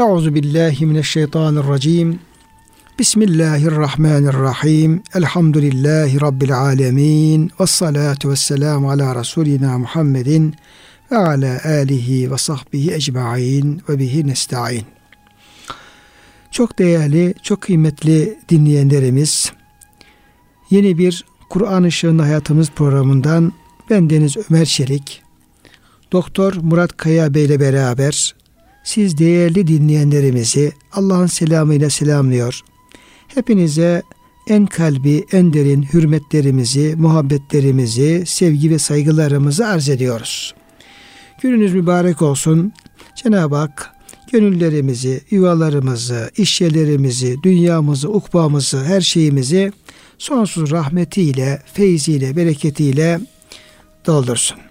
Euzu billahi mineşşeytanirracim. Bismillahirrahmanirrahim. Elhamdülillahi rabbil alamin. Ves salatu vesselamu ala rasulina Muhammedin ve ala alihi ve sahbihi ecmaîn ve bihi nestaîn. Çok değerli, çok kıymetli dinleyenlerimiz, yeni bir Kur'an Işığında Hayatımız programından ben Deniz Ömer Çelik, Doktor Murat Kaya Bey ile beraber siz değerli dinleyenlerimizi Allah'ın selamıyla selamlıyor. Hepinize en kalbi, en derin hürmetlerimizi, muhabbetlerimizi, sevgi ve saygılarımızı arz ediyoruz. Gününüz mübarek olsun. Cenab-ı Hak gönüllerimizi, yuvalarımızı, işyerlerimizi, dünyamızı, ukbamızı, her şeyimizi sonsuz rahmetiyle, feyziyle, bereketiyle doldursun.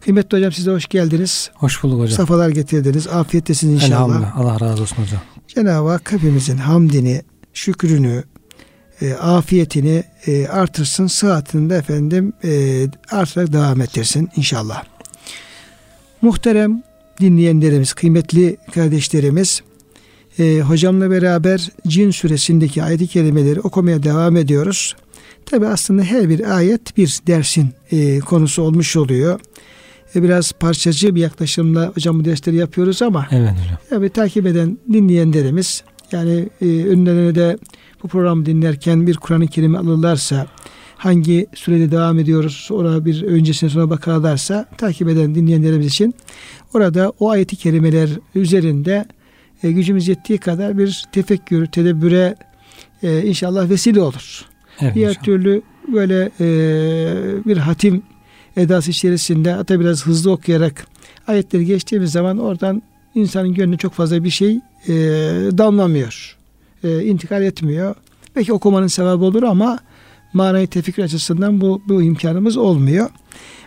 Kıymetli hocam size hoş geldiniz. Hoş bulduk hocam. Safalar getirdiniz. Afiyettesiniz inşallah. Elhamdülillah. Allah razı olsun hocam. Cenab-ı Hak hepimizin hamdini, şükrünü, e, afiyetini e, artırsın. Sıhhatini de efendim e, artarak devam ettirsin inşallah. Muhterem dinleyenlerimiz, kıymetli kardeşlerimiz, e, hocamla beraber Cin suresindeki ayet-i kerimeleri okumaya devam ediyoruz. Tabi aslında her bir ayet bir dersin e, konusu olmuş oluyor. E, biraz parçacı bir yaklaşımla hocam bu dersleri yapıyoruz ama Evet hocam. tabi takip eden dinleyenlerimiz yani e, önlerine de bu programı dinlerken bir Kur'an-ı Kerim alırlarsa hangi sürede devam ediyoruz sonra bir öncesine sonra bakarlarsa takip eden dinleyenlerimiz için orada o ayeti kerimeler üzerinde e, gücümüz yettiği kadar bir tefekkür, tedebbüre e, inşallah vesile olur. Evet Diğer hocam. türlü böyle e, bir hatim edası içerisinde hatta biraz hızlı okuyarak ayetleri geçtiğimiz zaman oradan insanın gönlü çok fazla bir şey e, damlamıyor. E, intikal etmiyor. Belki okumanın sevabı olur ama manayı tefekkür açısından bu, bu imkanımız olmuyor.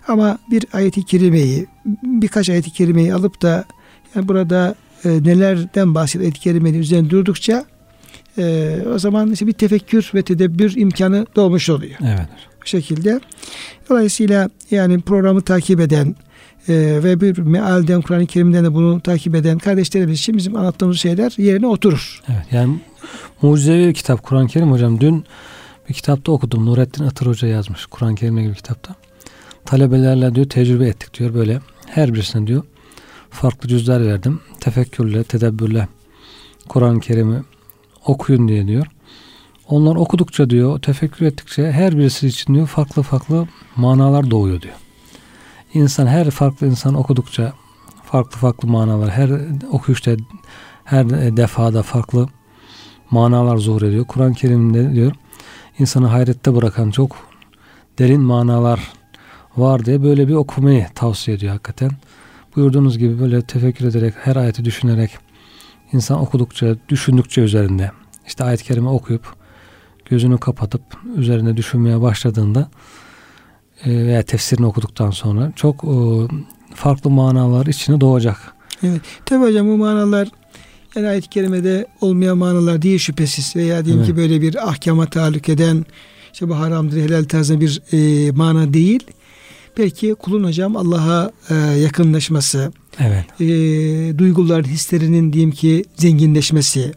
Ama bir ayeti kerimeyi, birkaç ayeti kerimeyi alıp da yani burada e, nelerden bahsediyor ayet-i kerimenin üzerine durdukça e, o zaman işte bir tefekkür ve tedebbür imkanı doğmuş oluyor. Evet şekilde. Dolayısıyla yani programı takip eden e, ve bir mealden Kur'an-ı Kerim'den de bunu takip eden kardeşlerimiz için bizim anlattığımız şeyler yerine oturur. Evet yani mucizevi bir kitap Kur'an-ı Kerim hocam. Dün bir kitapta okudum. Nurettin Atır Hoca yazmış Kur'an-ı Kerim'le ilgili kitapta. Talebelerle diyor tecrübe ettik diyor böyle her birisine diyor farklı cüzler verdim. Tefekkürle, tedebbürle Kur'an-ı Kerim'i okuyun diye diyor. Onlar okudukça diyor, tefekkür ettikçe her birisi için diyor farklı farklı manalar doğuyor diyor. İnsan her farklı insan okudukça farklı farklı manalar her okuyuşta her defada farklı manalar zuhur ediyor. Kur'an-ı Kerim'de diyor insanı hayrette bırakan çok derin manalar var diye böyle bir okumayı tavsiye ediyor hakikaten. Buyurduğunuz gibi böyle tefekkür ederek her ayeti düşünerek insan okudukça, düşündükçe üzerinde işte ayet-i kerime okuyup gözünü kapatıp üzerine düşünmeye başladığında e, veya tefsirini okuduktan sonra çok e, farklı manalar içine doğacak. Evet. Tabi hocam bu manalar yani ayet-i kerimede olmayan manalar değil şüphesiz veya diyelim Evet. ki böyle bir ahkama tahallük eden işte bu haramdır helal tarzı bir e, mana değil. Belki kulun hocam Allah'a e, yakınlaşması, Evet. e, duyguların, hislerinin diyeyim ki zenginleşmesi,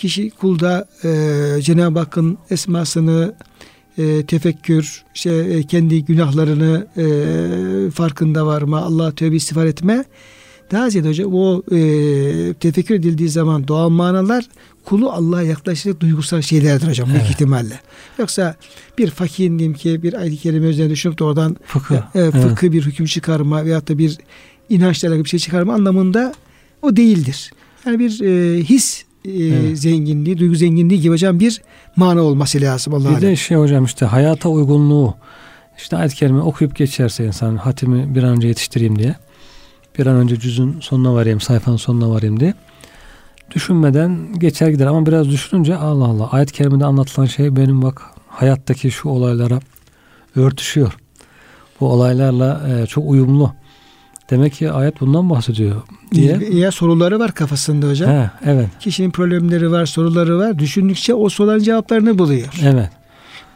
kişi kulda e, Cenab-ı Hakk'ın esmasını e, tefekkür, işte e, kendi günahlarını e, farkında varma, Allah'a tövbe istiğfar etme. Daha ziyade hocam o e, tefekkür edildiği zaman doğan manalar kulu Allah'a yaklaşacak duygusal şeylerdir hocam büyük Evet. ihtimalle. Yoksa bir fakirin diyeyim ki bir ayet-i kerime üzerine düşünüp de oradan Fıkıh. e, Evet. fıkhi bir hüküm çıkarma veyahut da bir inançla alakalı bir şey çıkarma anlamında o değildir. Yani bir e, his e, Evet. zenginliği, duygu zenginliği gibi hocam bir mana olması lazım Allah'a. Bir de şey hocam işte hayata uygunluğu işte ayet-i kerime okuyup geçerse insan hatimi bir an önce yetiştireyim diye bir an önce cüzün sonuna varayım sayfanın sonuna varayım diye düşünmeden geçer gider ama biraz düşününce Allah Allah ayet-i kerimede anlatılan şey benim bak hayattaki şu olaylara örtüşüyor. Bu olaylarla e, çok uyumlu. Demek ki ayet bundan bahsediyor diye. Ya soruları var kafasında hocam. He, evet. Kişinin problemleri var, soruları var. Düşündükçe o soruların cevaplarını buluyor. Evet.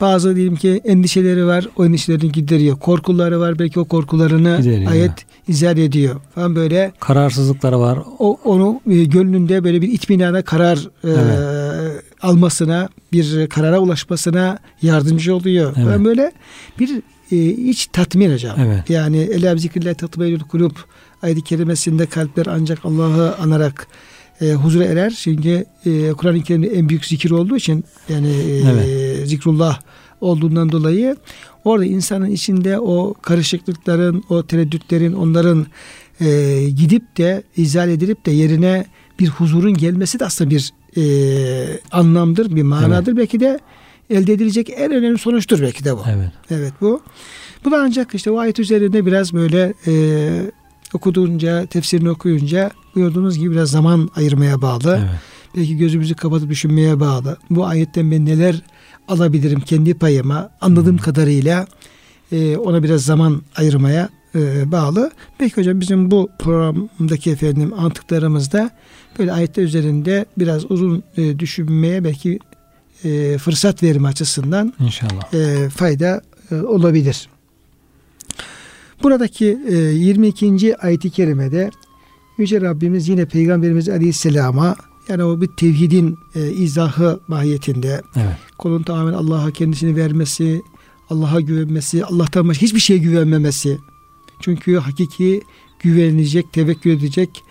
bazı diyelim ki endişeleri var. O endişelerini gideriyor. Korkuları var. Belki o korkularını Gideriyor. ayet izah ediyor. Falan böyle Kararsızlıkları var. o onu e, gönlünde böyle bir itminana karar e, Evet. Almasına, bir karara ulaşmasına yardımcı oluyor. Evet. Falan böyle bir e, iç tatmin hocam. Evet. Yani Ela zikrillah tatmayyül kulüp ayet-i kerimesinde kalpler ancak Allah'ı anarak e, huzura erer. Çünkü e, Kur'an-ı Kerim'de en büyük zikir olduğu için yani e, Evet. zikrullah olduğundan dolayı orada insanın içinde o karışıklıkların, o tereddütlerin, onların e, gidip de izah edilip de yerine bir huzurun gelmesi de aslında bir e, anlamdır, bir manadır. Belki de elde edilecek en önemli sonuçtur belki de bu. Evet. Evet bu. Bu da ancak işte o ayet üzerinde biraz böyle e, okuduğunca, tefsirini okuyunca gördüğünüz gibi biraz zaman ayırmaya bağlı. Evet. Belki gözümüzü kapatıp düşünmeye bağlı. Bu ayetten ben neler alabilirim kendi payıma anladığım kadarıyla e, ona biraz zaman ayırmaya e, bağlı. Belki hocam bizim bu programdaki efendim anlattıklarımızda böyle ayetler üzerinde biraz uzun e, düşünmeye belki e, fırsat verme açısından İnşallah. e, fayda e, olabilir. Buradaki e, 22. ayet-i kerimede Yüce Rabbimiz yine Peygamberimiz Aleyhisselam'a yani o bir tevhidin e, izahı mahiyetinde Evet. kulun tamamen Allah'a kendisini vermesi, Allah'a güvenmesi, Allah'tan başka hiçbir şeye güvenmemesi. Çünkü hakiki güvenilecek, tevekkül edecek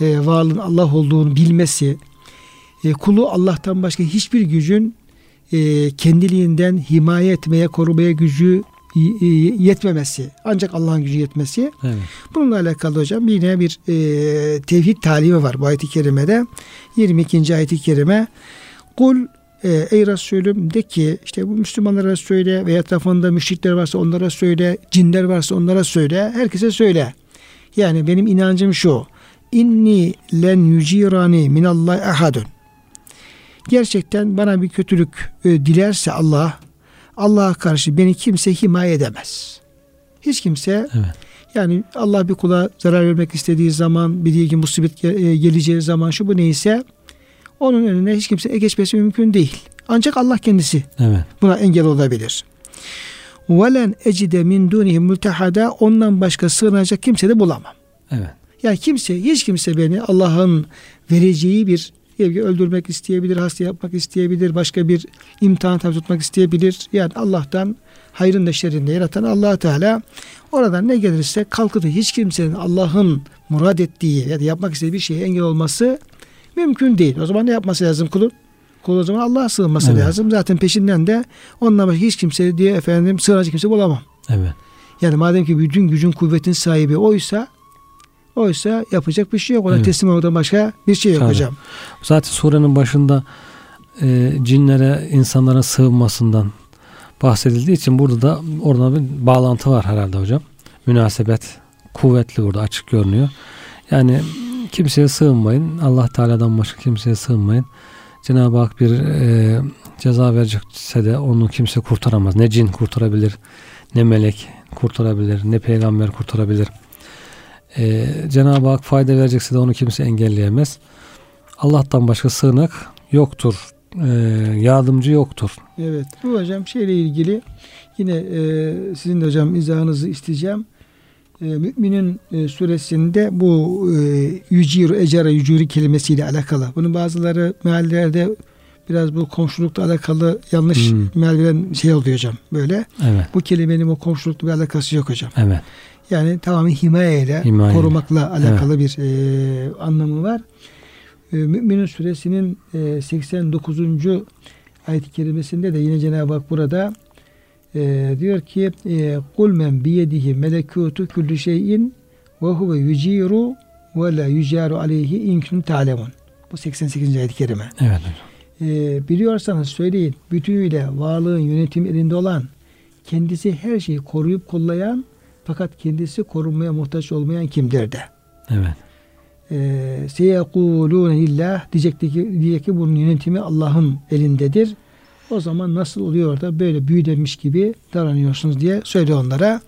e, varlığın Allah olduğunu bilmesi, e, kulu Allah'tan başka hiçbir gücün e, kendiliğinden himaye etmeye, korumaya gücü yetmemesi. Ancak Allah'ın gücü yetmesi. Evet. Bununla alakalı hocam yine bir e, tevhid talimi var bu ayet-i kerimede. 22. ayet-i kerime. Kul e, ey Resulüm de ki işte bu Müslümanlara söyle ve etrafında müşrikler varsa onlara söyle, cinler varsa onlara söyle, herkese söyle. Yani benim inancım şu inni len yucirani minallahi ahadun. Gerçekten bana bir kötülük e, dilerse Allah, Allah'a karşı beni kimse himaye edemez. Hiç kimse evet. yani Allah bir kula zarar vermek istediği zaman, bir diye musibet e, geleceği zaman şu bu neyse onun önüne hiç kimse e geçmesi mümkün değil. Ancak Allah kendisi evet. buna engel olabilir. Velen ecide min dunihi multehada ondan başka sığınacak kimse de bulamam. Evet. Yani kimse, hiç kimse beni Allah'ın vereceği bir evde öldürmek isteyebilir, hasta yapmak isteyebilir, başka bir imtihan tabi tutmak isteyebilir. Yani Allah'tan hayrın da şerrin de yaratan allah Teala oradan ne gelirse kalkıp hiç kimsenin Allah'ın murad ettiği ya da yapmak istediği bir şeye engel olması mümkün değil. O zaman ne yapması lazım kulun? Kul o zaman Allah'a sığınması Evet. lazım. Zaten peşinden de başka hiç kimse diye efendim sığınacak kimse bulamam. Evet. Yani madem ki bütün gücün kuvvetin sahibi oysa oysa yapacak bir şey yok. Ona Evet. teslim olmadan başka bir şey yok Tabii. hocam. Zaten surenin başında e, cinlere, insanlara sığınmasından bahsedildiği için burada da orada bir bağlantı var herhalde hocam. Münasebet kuvvetli burada açık görünüyor. Yani kimseye sığınmayın. Allah Teala'dan başka kimseye sığınmayın. Cenab-ı Hak bir e, ceza verecekse de onu kimse kurtaramaz. Ne cin kurtarabilir, ne melek kurtarabilir, ne peygamber kurtarabilir. E, Cenab-ı Hak fayda verecekse de onu kimse engelleyemez. Allah'tan başka sığınak yoktur. E, yardımcı yoktur. Evet. Bu hocam şeyle ilgili yine e, sizin de hocam izahınızı isteyeceğim. E, Müminin e, suresinde bu e, yüciru, ecara, yücuri kelimesiyle alakalı. Bunu bazıları meallerde biraz bu komşulukla alakalı yanlış Hmm. meal veren şey oluyor hocam böyle. Evet. Bu kelimenin o komşulukla bir alakası yok hocam. Evet. Yani tamamen himayeyle, Himaye. korumakla alakalı bir e, anlamı var. E, Mü'minin suresinin e, 89. ayet-i kerimesinde de yine Cenab-ı Hak burada e, diyor ki kul men biyedihi melekutu kulli şeyin ve huve yuciru ve la yucaru aleyhi in kuntum ta'lemun. Bu 88. ayet-i kerime. Evet hocam. E, biliyorsanız söyleyin bütünüyle varlığın yönetimi elinde olan kendisi her şeyi koruyup kollayan fakat kendisi korunmaya muhtaç olmayan kimdir de. Evet. Ee, seyekulûne lillah diyecek ki, diyecek ki bunun yönetimi Allah'ın elindedir. O zaman nasıl oluyor da böyle büyülenmiş gibi davranıyorsunuz diye söylüyor onlara.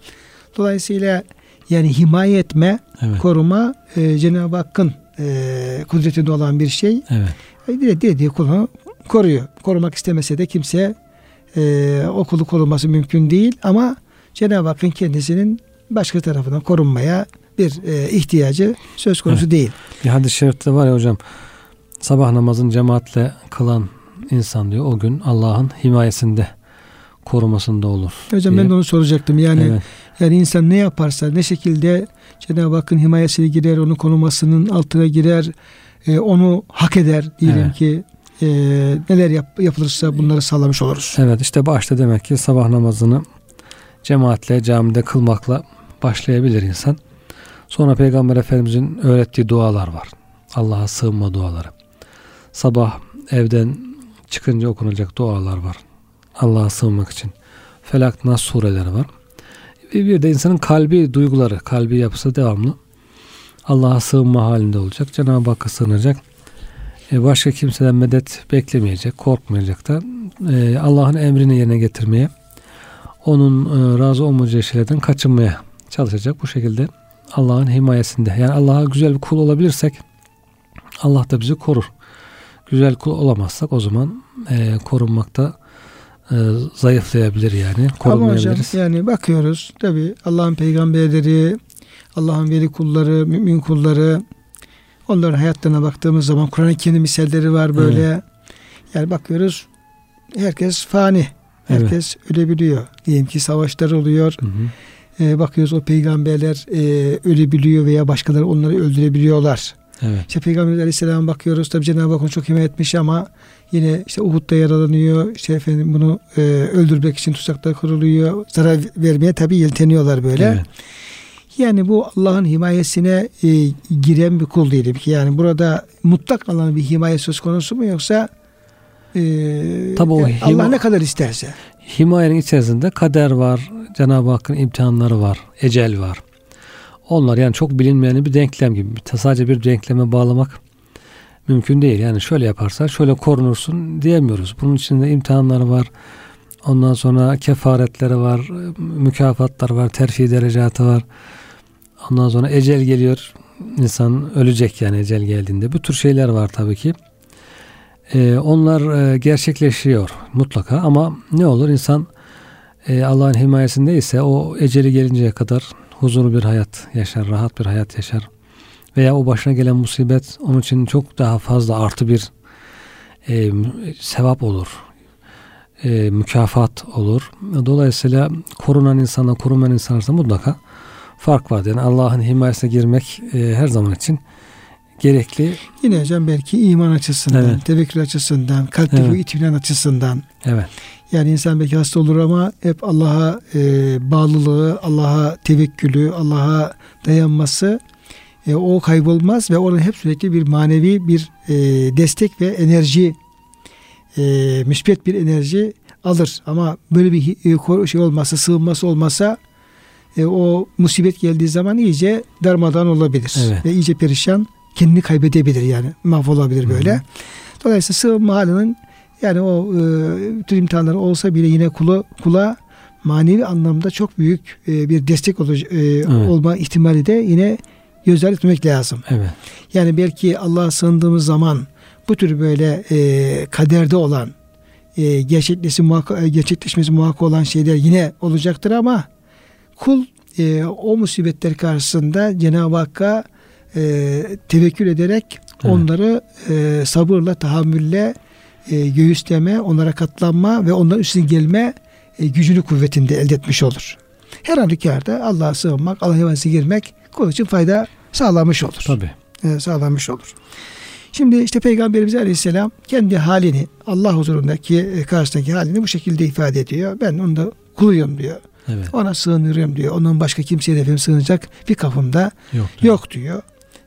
Dolayısıyla yani himaye etme, Evet. koruma e, Cenab-ı Hakk'ın e, kudretinde olan bir şey. Evet. E, dile- dilediği kulunu koruyor. Korumak istemese de kimse e, okulu korunması mümkün değil ama Cenab-ı Hakk'ın kendisinin başka tarafından korunmaya bir e, ihtiyacı söz konusu Evet. değil. Bir hadis-i şerifte var ya hocam sabah namazını cemaatle kılan insan diyor o gün Allah'ın himayesinde korumasında olur. Hocam diye. ben de onu soracaktım. Yani Evet. yani insan ne yaparsa ne şekilde Cenab-ı Hakk'ın himayesine girer, onun korumasının altına girer, e, onu hak eder diyelim Evet. ki e, neler yap- yapılırsa bunları sağlamış oluruz. Evet işte başta demek ki sabah namazını cemaatle camide kılmakla başlayabilir insan. Sonra Peygamber Efendimizin öğrettiği dualar var. Allah'a sığınma duaları. Sabah evden çıkınca okunacak dualar var. Allah'a sığınmak için. Felak Nas sureleri var. Bir de insanın kalbi duyguları, kalbi yapısı devamlı Allah'a sığınma halinde olacak. Cenab-ı Hakk'a sığınacak. E, Başka kimseden medet beklemeyecek, korkmayacak da e, Allah'ın emrini yerine getirmeye, onun e, razı olmayacağı şeylerden kaçınmaya çalışacak. Bu şekilde Allah'ın himayesinde. Yani Allah'a güzel bir kul olabilirsek Allah da bizi korur. Güzel kul olamazsak o zaman e, korunmakta e, zayıflayabilir yani. Ama hocam Korunmayabiliriz. yani bakıyoruz tabi Allah'ın peygamberleri, Allah'ın veli kulları, mümin kulları onların hayatlarına baktığımız zaman Kur'an-ı Kerim misalleri var böyle. Yani bakıyoruz herkes fani. Evet. Herkes ölebiliyor. Diyelim ki savaşlar oluyor. Hı hı. Ee, bakıyoruz o peygamberler e, ölebiliyor veya başkaları onları öldürebiliyorlar. Evet. İşte Peygamber Aleyhisselam'a bakıyoruz. Tabi Cenab-ı Hak onu çok himayet etmiş ama yine işte Uhud'da yaralanıyor. İşte efendim bunu e, öldürmek için tuzaklar kuruluyor. Zarar vermeye tabi yelteniyorlar böyle. Evet. Yani bu Allah'ın himayesine e, giren bir kul diyelim ki. Yani burada mutlak Allah'ın bir himaye söz konusu mu yoksa e, Tabii o hima- Allah ne kadar isterse. Himayenin içerisinde kader var, Cenab-ı Hakk'ın imtihanları var, ecel var. Onlar yani çok bilinmeyen bir denklem gibi. Sadece bir denkleme bağlamak mümkün değil. Yani şöyle yaparsan şöyle korunursun diyemiyoruz. Bunun içinde imtihanları var. Ondan sonra kefaretleri var, mükafatlar var, terfi derecatı var. Ondan sonra ecel geliyor. İnsan ölecek yani ecel geldiğinde. Bu tür şeyler var tabii ki. Ee, onlar e, gerçekleşiyor mutlaka ama ne olur insan e, Allah'ın himayesindeyse o eceli gelinceye kadar huzurlu bir hayat yaşar, rahat bir hayat yaşar. Veya o başına gelen musibet onun için çok daha fazla artı bir e, sevap olur. E, mükafat olur. Dolayısıyla korunan insanla korunmayan insan arasında mutlaka fark var. Yani Allah'ın himayesine girmek e, her zaman için gerekli. Yine hocam belki iman açısından, Evet. tevekkül açısından, kalpteki Evet. itminan açısından. Evet. Yani insan belki hasta olur ama hep Allah'a e, bağlılığı, Allah'a tevekkülü, Allah'a dayanması e, o kaybolmaz ve onun hep sürekli bir manevi bir e, destek ve enerji e, müspet bir enerji alır. Ama böyle bir e, şey olmasa, sığınması olmasa e, o musibet geldiği zaman iyice darmadan olabilir. Evet. Ve iyice perişan kendini kaybedebilir yani mahvolabilir böyle. Hı hı. Dolayısıyla sığınma halinin yani o e, tür imtihanları olsa bile yine kula, kula manevi anlamda çok büyük e, bir destek olacak, olma ihtimali de yine göz ardı etmemek lazım. Evet. Yani belki Allah'a sığındığımız zaman bu tür böyle e, kaderde olan e, gerçekleşmesi, muhakkak, gerçekleşmesi muhakkak olan şeyler yine olacaktır ama kul e, o musibetler karşısında Cenab-ı Hakk'a e, tevekkül ederek Evet. onları e, sabırla, tahammülle e, göğüsleme, onlara katlanma ve onların üstüne gelme e, gücünü kuvvetinde elde etmiş olur. Her halükarda Allah'a sığınmak, Allah'a himayesine girmek kul için fayda sağlamış olur. Tabii. E, sağlamış olur. Şimdi işte Peygamberimiz Aleyhisselam kendi halini Allah huzurundaki e, karşısındaki halini bu şekilde ifade ediyor. Ben onun da kuluyum diyor. Evet. Ona sığınıyorum diyor. Onun başka kimseye de efendim sığınacak bir kapımda Yok. yok diyor.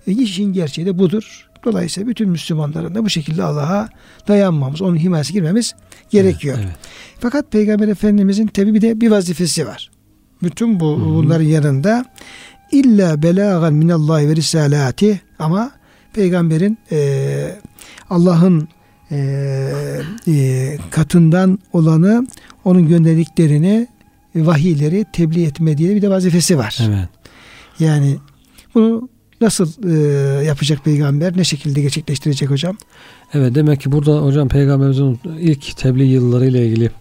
E, işin gerçeği de budur. Dolayısıyla bütün Müslümanların da bu şekilde Allah'a dayanmamız, onun himayesine girmemiz gerekiyor. Evet. Fakat Peygamber Efendimizin tabi bir de bir vazifesi var. Bütün bu Hı hı. bunların yanında illa belagan minallahi ve risalati ama peygamberin e, Allah'ın e, e, katından olanı onun gönderdiklerini vahiyleri tebliğ etme diye bir de vazifesi var. Evet. Yani bunu nasıl e, yapacak peygamber? Ne şekilde gerçekleştirecek hocam? Evet demek ki burada hocam peygamberimizin ilk tebliğ yılları ile ilgili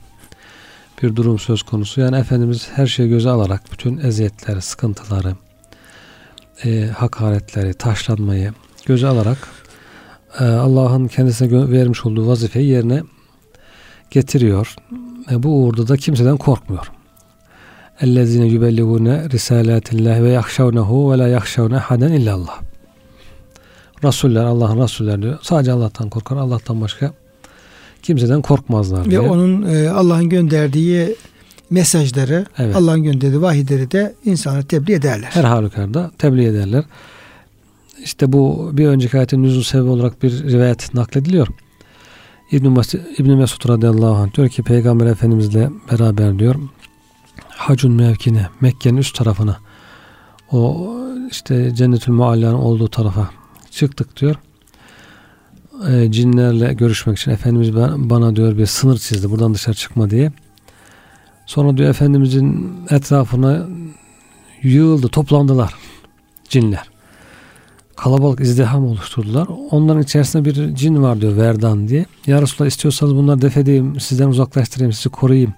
bir durum söz konusu. Yani Efendimiz her şeyi göze alarak bütün eziyetleri, sıkıntıları, e, hakaretleri, taşlanmayı göze alarak e, Allah'ın kendisine vermiş olduğu vazifeyi yerine getiriyor. E, bu uğurda da kimseden korkmuyor. اَلَّذِينَ يُبَلِّغُونَ رِسَالَاتِ اللّٰهِ ve yahşavnehu ve la yahşavne haden illallah. Rasuller, Allah'ın Resulleri diyor. Sadece Allah'tan korkar. Allah'tan başka kimseden korkmazlar diye. Ve onun e, Allah'ın gönderdiği mesajları, evet. Allah'ın gönderdiği vahiyleri de insanlara tebliğ ederler. Her halükarda tebliğ ederler. İşte bu bir önceki ayetin nüzul sebebi olarak bir rivayet naklediliyor. İbn-i Mesud, İbn Mesud radıyallahu anh diyor ki Peygamber Efendimizle beraber diyor Hacun mevkine Mekke'nin üst tarafına o işte Cennetül Mualla'nın olduğu tarafa çıktık diyor. E, cinlerle görüşmek için Efendimiz bana diyor bir sınır çizdi buradan dışarı çıkma diye. Sonra diyor Efendimizin etrafına yığıldı toplandılar cinler. Kalabalık izdiham oluşturdular. Onların içerisinde bir cin var diyor Verdan diye. Ya Resulallah istiyorsanız bunları def edeyim, sizden uzaklaştırayım, sizi koruyayım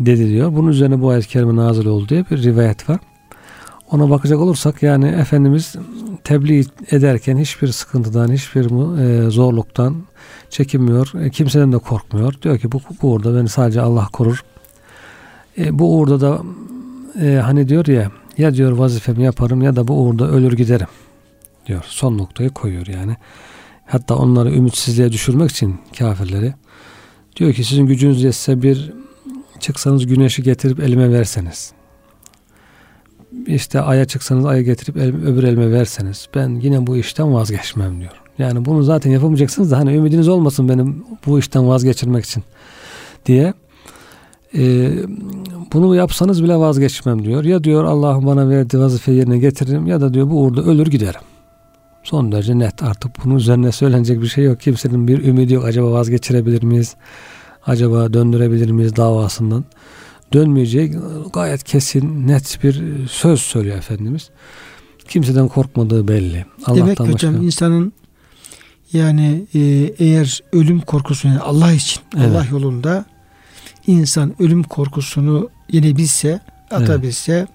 dedi diyor. Bunun üzerine bu ayet-i kerime nazil oldu diye bir rivayet var. Ona bakacak olursak yani Efendimiz tebliğ ederken hiçbir sıkıntıdan, hiçbir e, zorluktan çekinmiyor. E, kimseden de korkmuyor. Diyor ki bu, bu uğurda beni sadece Allah korur. E, bu uğurda da e, hani diyor ya ya diyor vazifemi yaparım ya da bu uğurda ölür giderim diyor. Son noktayı koyuyor yani. Hatta onları ümitsizliğe düşürmek için kafirleri diyor ki sizin gücünüz yetse bir çıksanız güneşi getirip elime verseniz işte aya çıksanız aya getirip el, öbür elime verseniz ben yine bu işten vazgeçmem diyor. Yani bunu zaten yapamayacaksınız da hani ümidiniz olmasın benim bu işten vazgeçirmek için diye e, bunu yapsanız bile vazgeçmem diyor. Ya diyor Allah'ın bana verdiği vazifeyi yerine getiririm ya da diyor bu uğurda ölür giderim. Son derece net artık bunun üzerine söylenecek bir şey yok. Kimsenin bir ümidi yok. Acaba vazgeçirebilir miyiz? Acaba döndürebilir miyiz davasından? Dönmeyecek gayet kesin net bir söz söylüyor Efendimiz. Kimseden korkmadığı belli. Allah'tan Demek başka... hocam insanın yani e, eğer ölüm korkusunu yani Allah için evet. Allah yolunda insan ölüm korkusunu yenebilse atabilse evet.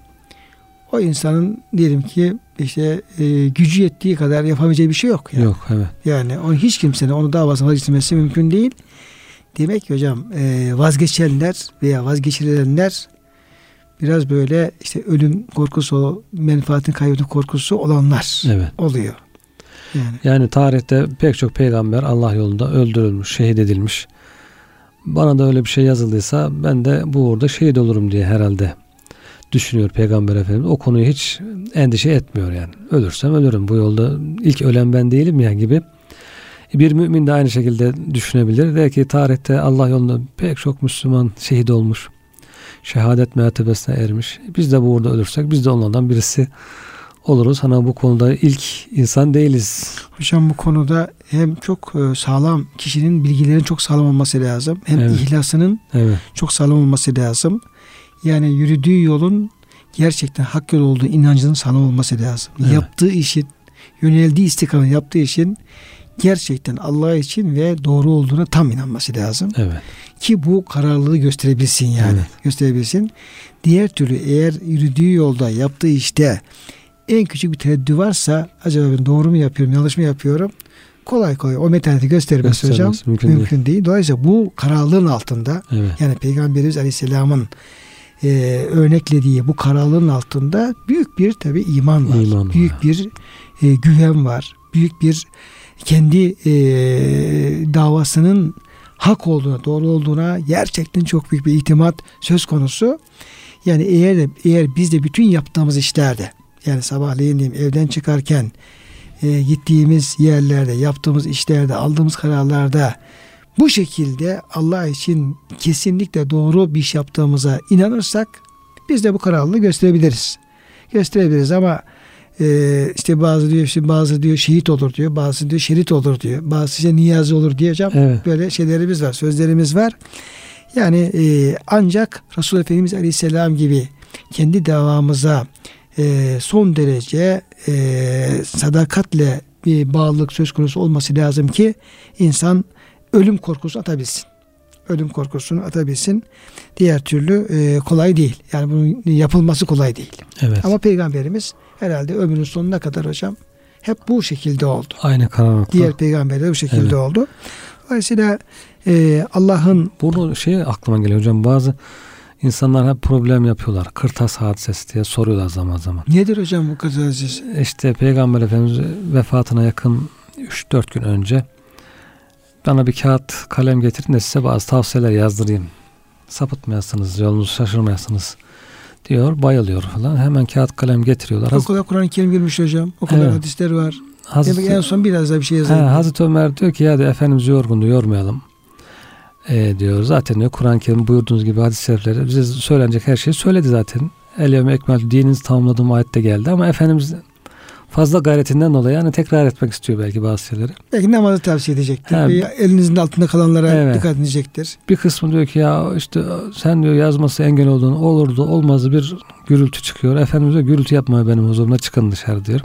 o insanın diyelim ki işte e, gücü yettiği kadar yapabileceği bir şey yok. Yani. Yok evet. Yani o hiç kimsenin onu davasına vazgeçirmesi mümkün değil. Demek ki hocam e, vazgeçenler veya vazgeçirilenler biraz böyle işte ölüm korkusu, menfaatin kaybetme korkusu olanlar evet. oluyor. Yani. yani tarihte pek çok peygamber Allah yolunda öldürülmüş, şehit edilmiş. Bana da öyle bir şey yazıldıysa ben de bu uğurda şehit olurum diye herhalde düşünüyor Peygamber Efendimiz. O konuyu hiç endişe etmiyor yani. Ölürsem ölürüm. Bu yolda ilk ölen ben değilim ya gibi bir mümin de aynı şekilde düşünebilir. Der ki tarihte Allah yolunda pek çok Müslüman şehit olmuş. Şehadet mertebesine ermiş. Biz de burada ölürsek biz de onlardan birisi oluruz. Hani bu konuda ilk insan değiliz. Hocam bu konuda hem çok e, sağlam kişinin bilgilerinin çok sağlam olması lazım. Hem evet. ihlasının evet. çok sağlam olması lazım. Yani yürüdüğü yolun gerçekten hak yol olduğu inancının sağlam olması lazım. Evet. Yaptığı işin, yöneldiği istikamet yaptığı işin gerçekten Allah için ve doğru olduğuna tam inanması lazım. Evet. Ki bu kararlılığı gösterebilsin yani. Evet. Gösterebilsin. Diğer türlü eğer yürüdüğü yolda yaptığı işte en küçük bir tereddüt varsa acaba ben doğru mu yapıyorum yanlış mı yapıyorum kolay kolay o metaneti göstermesi hocam mümkün, mümkün değil. değil. Dolayısıyla bu kararlılığın altında evet. yani Peygamberimiz Aleyhisselam'ın e, örneklediği bu kararlılığın altında büyük bir tabi iman var. İman büyük var. bir e, güven var. Büyük bir kendi e, davasının hak olduğuna, doğru olduğuna gerçekten çok büyük bir itimat söz konusu. Yani eğer eğer biz de bütün yaptığımız işlerde yani sabahleyin diyeyim evden çıkarken e, gittiğimiz yerlerde, yaptığımız işlerde, aldığımız kararlarda bu şekilde Allah için kesinlikle doğru bir iş yaptığımıza inanırsak biz de bu kararlılığı gösterebiliriz. Gösterebiliriz ama e, işte bazı diyor işte bazı diyor şehit olur diyor. Bazı diyor şerit olur diyor. Bazı işte niyazi olur diyeceğim. Evet. Böyle şeylerimiz var. Sözlerimiz var. Yani e, ancak Resul Efendimiz Aleyhisselam gibi kendi davamıza e, son derece e, sadakatle bir bağlılık söz konusu olması lazım ki insan ölüm korkusu atabilsin. ölüm korkusunu atabilsin. Diğer türlü e, kolay değil. Yani bunun yapılması kolay değil. Evet. Ama peygamberimiz herhalde ömrünün sonuna kadar hocam hep bu şekilde oldu. Aynı karanlıkta. Diğer peygamberler bu şekilde Evet. oldu. Dolayısıyla e, Allah'ın Bunu şey aklıma geliyor hocam bazı insanlar hep problem yapıyorlar. Kırtas hadisesi diye soruyorlar zaman zaman. nedir hocam bu kadar aziz? İşte Peygamber Efendimiz vefatına yakın 3-4 gün önce bana bir kağıt kalem getirin de size bazı tavsiyeler yazdırayım. Sapıtmayasınız, yolunuzu şaşırmayasınız diyor. Bayılıyor falan. Hemen kağıt kalem getiriyorlar. O kadar Kur'an-ı Kerim girmiş hocam. O kadar Evet. hadisler var. Hazreti- Demek en son biraz daha bir şey He, yazalım. Hazreti Ömer diyor ki ya diyor, Efendimiz yorgundu yormayalım. E, diyor zaten diyor Kur'an-ı Kerim buyurduğunuz gibi hadis-i şerifleri bize söylenecek her şeyi söyledi zaten. El yevme ekmel dininizi tamamladığım ayette geldi ama Efendimiz fazla gayretinden dolayı yani tekrar etmek istiyor belki bazı şeyleri. Belki namazı tavsiye edecektir. He. Veya elinizin altında kalanlara Evet. dikkat edecektir. Bir kısmı diyor ki ya işte sen diyor yazması engel olduğunu olurdu olmazdı bir gürültü çıkıyor. Efendimiz diyor gürültü yapmaya benim huzurumda çıkın dışarı diyor.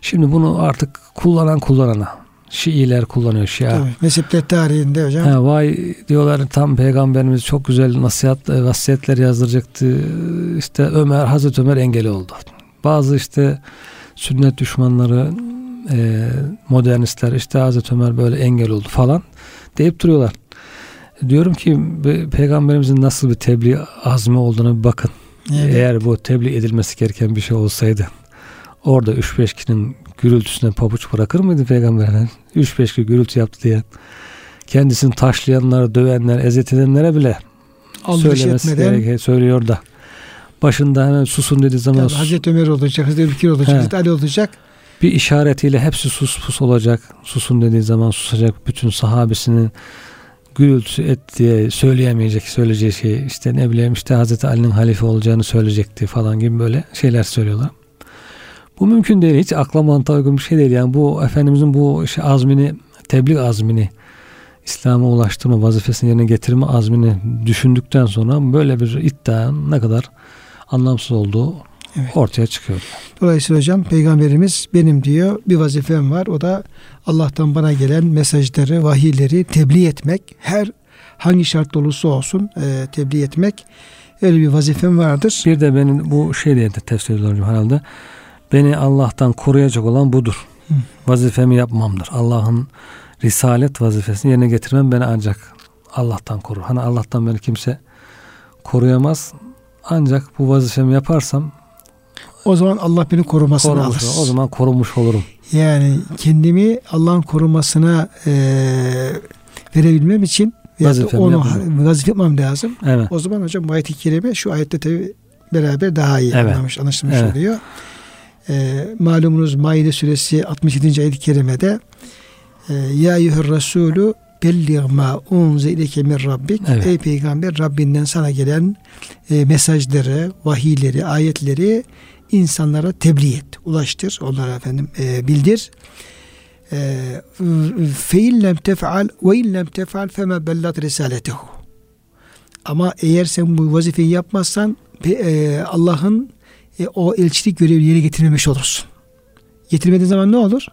Şimdi bunu artık kullanan kullanana. Şiiler kullanıyor Şia. Tabii. Mezhepler tarihinde hocam. Ha, vay diyorlar tam peygamberimiz çok güzel nasihat e, vasiyetler yazdıracaktı. İşte Ömer Hazreti Ömer engel oldu. Bazı işte sünnet düşmanları e, modernistler işte Hazreti Ömer böyle engel oldu falan deyip duruyorlar. Diyorum ki be- peygamberimizin nasıl bir tebliğ azmi olduğuna bir bakın. Evet. Eğer bu tebliğ edilmesi gereken bir şey olsaydı orada 3-5 kişinin gürültüsüne pabuç bırakır mıydı peygamber efendimiz? 3-5 kişi gürültü yaptı diye. Kendisini taşlayanlara, dövenler, ezet edenlere bile Aldırış söylemesi etmeden gereken söylüyor da. Başında hemen susun dediği zaman sus- Hazreti Ömer olacak, Hazreti Bekir olacak, He. Hazreti Ali olacak. bir işaretiyle hepsi sus pus olacak. Susun dediği zaman susacak. Bütün sahabesinin gürültü et diye söyleyemeyecek söyleyeceği şey işte ne bileyim işte Hazreti Ali'nin halife olacağını söyleyecekti falan gibi böyle şeyler söylüyorlar. Bu mümkün değil. Hiç akla mantığa uygun bir şey değil. Yani bu Efendimizin bu şey azmini, tebliğ azmini, İslam'a ulaştırma vazifesini yerine getirme azmini düşündükten sonra böyle bir iddia ne kadar anlamsız olduğu Evet. ortaya çıkıyor. Dolayısıyla hocam peygamberimiz benim diyor bir vazifem var. O da Allah'tan bana gelen mesajları, vahiyleri tebliğ etmek. Her hangi şart olursa olsun e, tebliğ etmek. Öyle bir vazifem vardır. Bir de benim bu şey diye de tefsir ediyorum herhalde. Beni Allah'tan koruyacak olan budur. Hı. Vazifemi yapmamdır. Allah'ın risalet vazifesini yerine getirmem beni ancak Allah'tan korur. Hani Allah'tan beni kimse koruyamaz. Ancak bu vazifemi yaparsam O zaman Allah beni korumasını korumuş, alır. o zaman korumuş olurum. Yani kendimi Allah'ın korumasına e, verebilmem için Vazifemi onu yapmam. vazife yapmam lazım. Evet. O zaman hocam bu ayet-i kerime şu ayette tabi beraber daha iyi Evet. anlamış, anlaşılmış Evet. oluyor. E, malumunuz Maide suresi 67. ayet-i kerimede e, Ya eyyühür Resulü belliğ ma unze ileke min rabbik Evet. Ey peygamber Rabbinden sana gelen e, mesajları, vahiyleri, ayetleri insanlara tebliğ et, ulaştır, onlara efendim e, bildir. E, fe in lem tef'al ve in lem tef'al fema bellat risaletehu. Ama eğer sen bu vazifeyi yapmazsan e, Allah'ın e, o elçilik görevini yerine getirmemiş olursun. Getirmediğin zaman ne olur?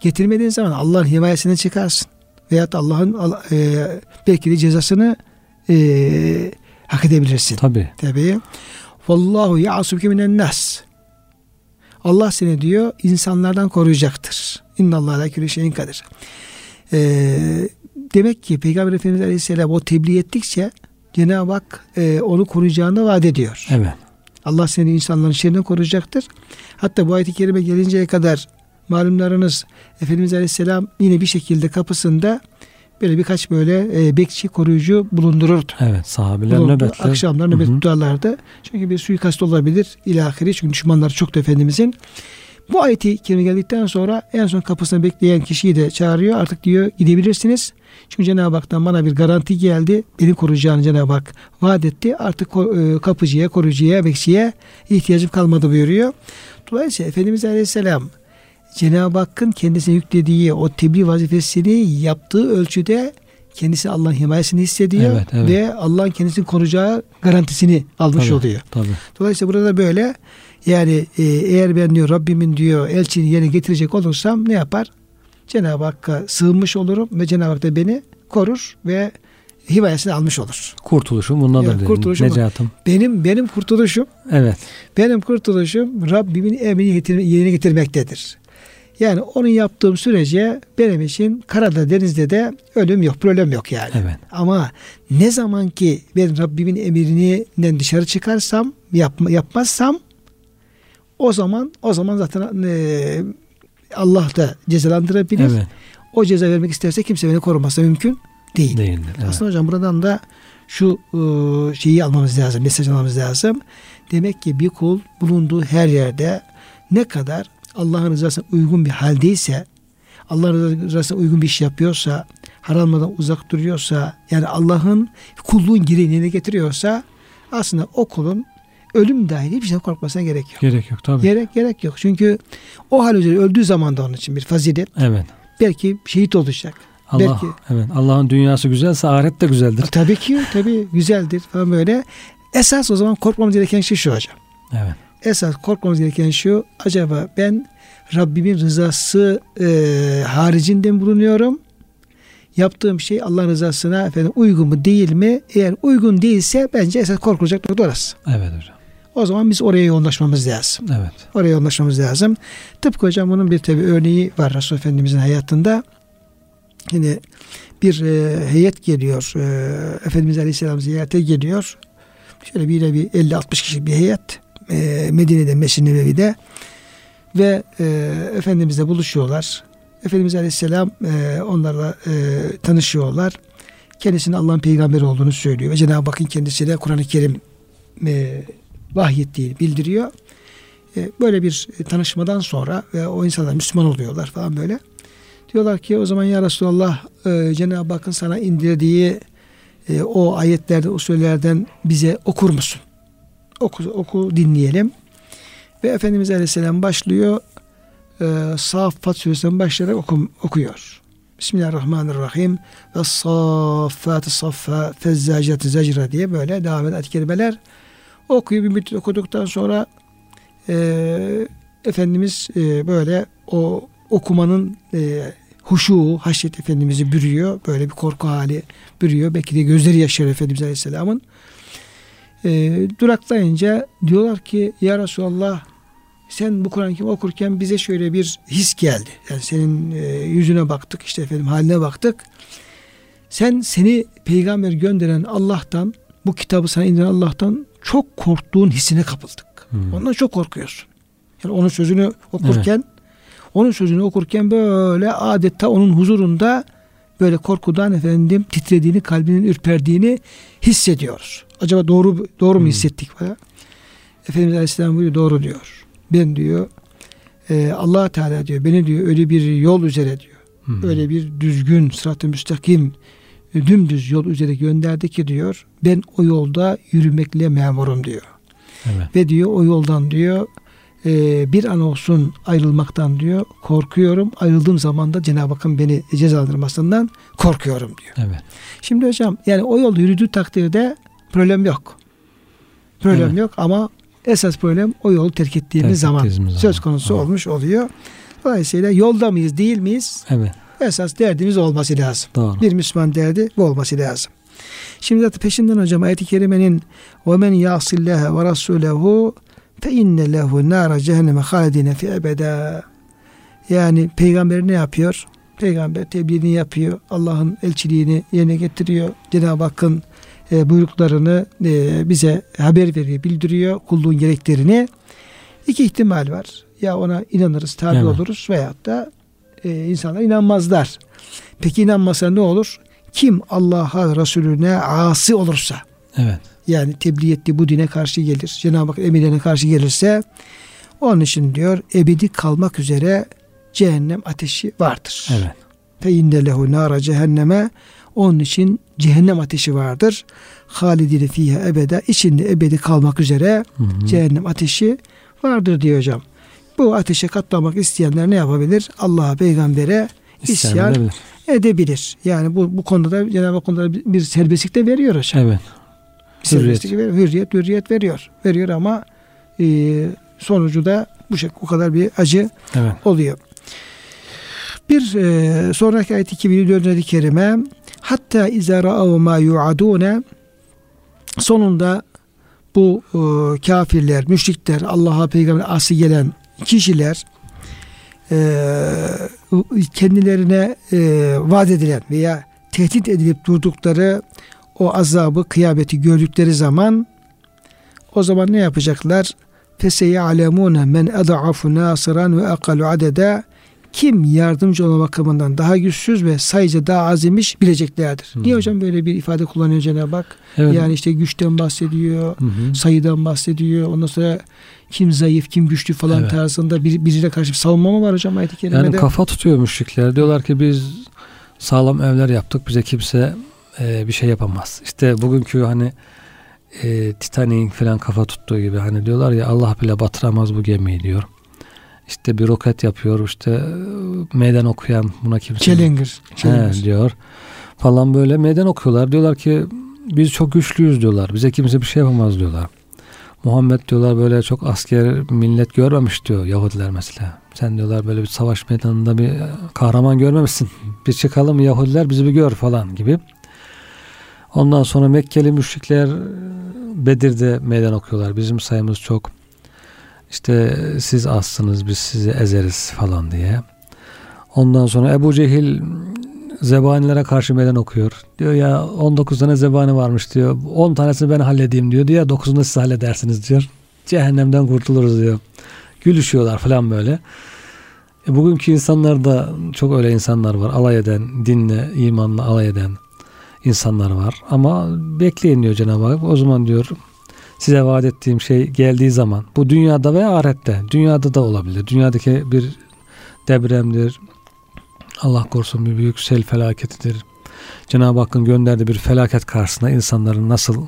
Getirmediğin zaman Allah'ın himayesinden çıkarsın. Veyahut Allah'ın Allah- e, belki de cezasını e, hak edebilirsin. Tabii. Tabii. Vallahu ya'asuke minen nas. Allah seni diyor insanlardan koruyacaktır. İnnallâhe ala külli şeyin kadir. Ee, demek ki Peygamber Efendimiz Aleyhisselam o tebliğ ettikçe Cenab-ı Hak e, onu koruyacağını vaat ediyor. Evet. Allah seni insanların şerrinden koruyacaktır. Hatta bu ayet-i kerime gelinceye kadar malumlarınız Efendimiz Aleyhisselam yine bir şekilde kapısında böyle birkaç böyle e, bekçi koruyucu bulundururdu. Evet. Sahabeler Bulundu. nöbetler. Akşamlar nöbet Hı hı. tutarlardı. Çünkü bir suikast olabilir ilahiri. Çünkü düşmanlar çok da Efendimizin. Bu ayeti kerime geldikten sonra en son kapısını bekleyen kişiyi de çağırıyor. Artık diyor gidebilirsiniz. Çünkü Cenab-ı Hak'tan bana bir garanti geldi. Beni koruyacağını Cenab-ı Hak vaat etti. Artık e, kapıcıya, koruyucuya, bekçiye ihtiyacım kalmadı buyuruyor. Dolayısıyla Efendimiz Aleyhisselam Cenab-ı Hakk'ın kendisine yüklediği o tebliğ vazifesini yaptığı ölçüde kendisi Allah'ın himayesini hissediyor Evet, evet. ve Allah'ın kendisini koruyacağı garantisini almış Tabii. oluyor. Tabii. Dolayısıyla burada böyle yani e, eğer ben diyor Rabbimin diyor elçini yerine getirecek olursam ne yapar? Cenab-ı Hakk'a sığınmış olurum ve Cenab-ı Hak da beni korur ve himayesini almış olur. Kurtuluşum bundan Ya, da kurtuluşum. Necatım. Benim benim kurtuluşum Evet. benim kurtuluşum Rabbimin emrini yerine getirmektedir. Yani onu yaptığım sürece benim için karada denizde de ölüm yok, problem yok yani. Evet. Ama ne zaman ki ben Rabbimin emrinden dışarı çıkarsam, yapma, yapmazsam o zaman o zaman zaten e, Allah da cezalandırabilir. Evet. O ceza vermek isterse kimse beni koruması mümkün değil. Değildir. Evet. Aslında hocam buradan da şu e, şeyi almamız lazım, mesaj almamız lazım. Demek ki bir kul bulunduğu her yerde ne kadar Allah'ın rızasına uygun bir haldeyse, Allah'ın rızasına uygun bir iş yapıyorsa, haramlardan uzak duruyorsa, yani Allah'ın kulluğun gereğini getiriyorsa aslında o kulun ölüm dahil hiçbir şeyden korkmasına gerek yok. Gerek yok tabii. Gerek gerek yok. Çünkü o hal üzere öldüğü zaman da onun için bir fazilet. Evet. Belki şehit olacak. Allah Belki- evet. Allah'ın dünyası güzelse ahiret de güzeldir. Tabii ki tabii güzeldir falan böyle. Esas o zaman korkmamız gereken şey şu hocam. Evet. Esas korkmamız gereken şu. Acaba ben Rabbimin rızası e, haricinde mi bulunuyorum? Yaptığım şey Allah rızasına efendim uygun mu değil mi? Eğer uygun değilse bence esas korkulacak nokta orası. Evet hocam. O zaman biz oraya yoğunlaşmamız lazım. Evet. Oraya yoğunlaşmamız lazım. Tıpkı hocam bunun bir tabi örneği var Resulullah Efendimizin hayatında. Yine bir e, heyet geliyor. E, Efendimiz Aleyhisselam ziyarete geliyor. Şöyle bir bir 50-60 kişilik bir heyet. E, Medine'de Mescid-i Nebevi'de ve e, Efendimizle buluşuyorlar. Efendimiz Aleyhisselam e, onlarla e, tanışıyorlar. Kendisinin Allah'ın peygamberi olduğunu söylüyor. Ve Cenab-ı Hakk'ın kendisine Kur'an-ı Kerim e, vahyettiğini bildiriyor. E, böyle bir tanışmadan sonra ve o insanlar Müslüman oluyorlar falan böyle. Diyorlar ki o zaman ya Resulallah e, Cenab-ı Hakk'ın sana indirdiği e, o ayetlerden, usullerden bize okur musun? Oku, oku dinleyelim. Ve Efendimiz Aleyhisselam başlıyor. E, Saffat suresinden başlayarak okum, okuyor. Bismillahirrahmanirrahim. Ve saffat saffa fezzacat zacra diye böyle devam eden kelimeler okuyor. Bir müddet okuduktan sonra e, Efendimiz e, böyle o okumanın e, huşu, haşyet Efendimiz'i bürüyor. Böyle bir korku hali bürüyor. Belki de gözleri yaşarıyor Efendimiz Aleyhisselam'ın. E, duraklayınca diyorlar ki Ya Resulallah sen bu Kur'an-ı Kerim okurken bize şöyle bir his geldi. Yani senin e, yüzüne baktık, işte efendim haline baktık. Sen seni peygamber gönderen Allah'tan, bu kitabı sana indiren Allah'tan çok korktuğun hissine kapıldık. Hmm. Ondan çok korkuyorsun. Yani onun sözünü okurken onun sözünü okurken böyle adeta onun huzurunda böyle korkudan efendim titrediğini, kalbinin ürperdiğini hissediyoruz. Acaba doğru doğru mu Hmm. hissettik falan? Efendimiz Aleyhisselam buyuruyor doğru diyor. Ben diyor e, allah Teala diyor beni diyor öyle bir yol üzere diyor. Hmm. Öyle bir düzgün, sırat-ı müstakim, dümdüz yol üzere gönderdi ki diyor ben o yolda yürümekle memurum diyor. Evet. Ve diyor o yoldan diyor e, bir an olsun ayrılmaktan diyor korkuyorum. Ayrıldığım zaman da Cenab-ı Hakk'ın beni cezalandırmasından korkuyorum diyor. Evet. Şimdi hocam yani o yolda yürüdüğü takdirde problem yok. Problem evet. yok ama esas problem o yolu terk ettiğimiz terk zaman, zaman söz konusu evet. olmuş oluyor. Dolayısıyla yolda mıyız değil miyiz? Evet. Esas derdimiz olması lazım. Doğru. Bir Müslüman derdi bu olması lazım. Şimdi zaten peşinden hocam ayet-i kerimenin ve men yasillâhe ve rasûlehu fe inne lehu nâra cehenneme hâledine fi ebedâ. Yani peygamber ne yapıyor? Peygamber tebliğini yapıyor. Allah'ın elçiliğini yerine getiriyor. Cenab-ı Hakk'ın e, buyruklarını e, bize haber veriyor, bildiriyor. Kulluğun gereklerini. İki ihtimal var. Ya ona inanırız, tabi Evet. oluruz veyahut da e, insanlar inanmazlar. Peki inanmasa ne olur? Kim Allah'a Resulüne asi olursa Evet. yani tebliğ ettiği bu dine karşı gelir. Cenab-ı Hak emirlerine karşı gelirse onun için diyor ebedi kalmak üzere cehennem ateşi vardır. Evet. Fe inne lehu nara cehenneme onun için cehennem ateşi vardır. Halidine fiha ebede içinde ebedi kalmak üzere Hı hı. cehennem ateşi vardır diyor hocam. Bu ateşe katlamak isteyenler ne yapabilir? Allah'a, peygambere İsyan edebilir. edebilir. Yani bu bu konuda da Cenab-ı Hak bir- serbestlik de veriyor hocam. Evet. Serbestlik veriyor. Hürriyet, hürriyet veriyor. Veriyor ama e, sonucu da bu şekilde o kadar bir acı Evet. oluyor. Bir e, sonraki ayet 2004. ayet-i kerime Hatta izâ ra'av mâ yu'adûne sonunda bu e, kafirler, müşrikler, Allah'a peygamber ası gelen kişiler e, kendilerine e, vaat edilen veya tehdit edilip durdukları o azabı, kıyameti gördükleri zaman o zaman ne yapacaklar? Feseyyalemune men eda'afu nasiran ve akalu adede kim yardımcı olma bakımından daha güçsüz ve sayıca daha azimmiş bileceklerdir. Hmm. Niye hocam böyle bir ifade kullanıyor Cenab-ı Hak? Evet. Yani işte güçten bahsediyor, hmm. sayıdan bahsediyor. Ondan sonra kim zayıf, kim güçlü falan evet. tarzında bir, birine karşı bir savunma mı var hocam ayet-i kerimede? Yani kafa tutuyor müşrikler. Diyorlar ki biz sağlam evler yaptık. Bize kimse e, bir şey yapamaz. İşte bugünkü hani e, Titanic'in falan kafa tuttuğu gibi hani diyorlar ya Allah bile batıramaz bu gemiyi diyor. İşte bir roket yapıyor işte e, meydan okuyan buna kimse Challenger, Challenger. He, diyor falan böyle meydan okuyorlar. Diyorlar ki biz çok güçlüyüz diyorlar. Bize kimse bir şey yapamaz diyorlar. Muhammed diyorlar böyle çok asker millet görmemiş diyor Yahudiler mesela. Sen diyorlar böyle bir savaş meydanında bir kahraman görmemişsin. Bir çıkalım Yahudiler bizi bir gör falan gibi. Ondan sonra Mekkeli müşrikler Bedir'de meydan okuyorlar. Bizim sayımız çok. İşte siz azsınız biz sizi ezeriz falan diye. Ondan sonra Ebu Cehil zebanilere karşı meydan okuyor. Diyor ya 19 tane zebani varmış diyor. 10 tanesini ben halledeyim diyor. Diye 9'unu siz halledersiniz diyor. Cehennemden kurtuluruz diyor. Gülüşüyorlar falan böyle. E bugünkü insanlarda çok öyle insanlar var. Alay eden, dinle, imanla alay eden insanlar var. Ama bekleyin diyor Cenab-ı Hak. O zaman diyor size vaat ettiğim şey geldiği zaman bu dünyada veya ahirette dünyada da olabilir. Dünyadaki bir depremdir. Allah korusun bir büyük sel felaketidir. Cenab-ı Hakk'ın gönderdiği bir felaket karşısında insanların nasıl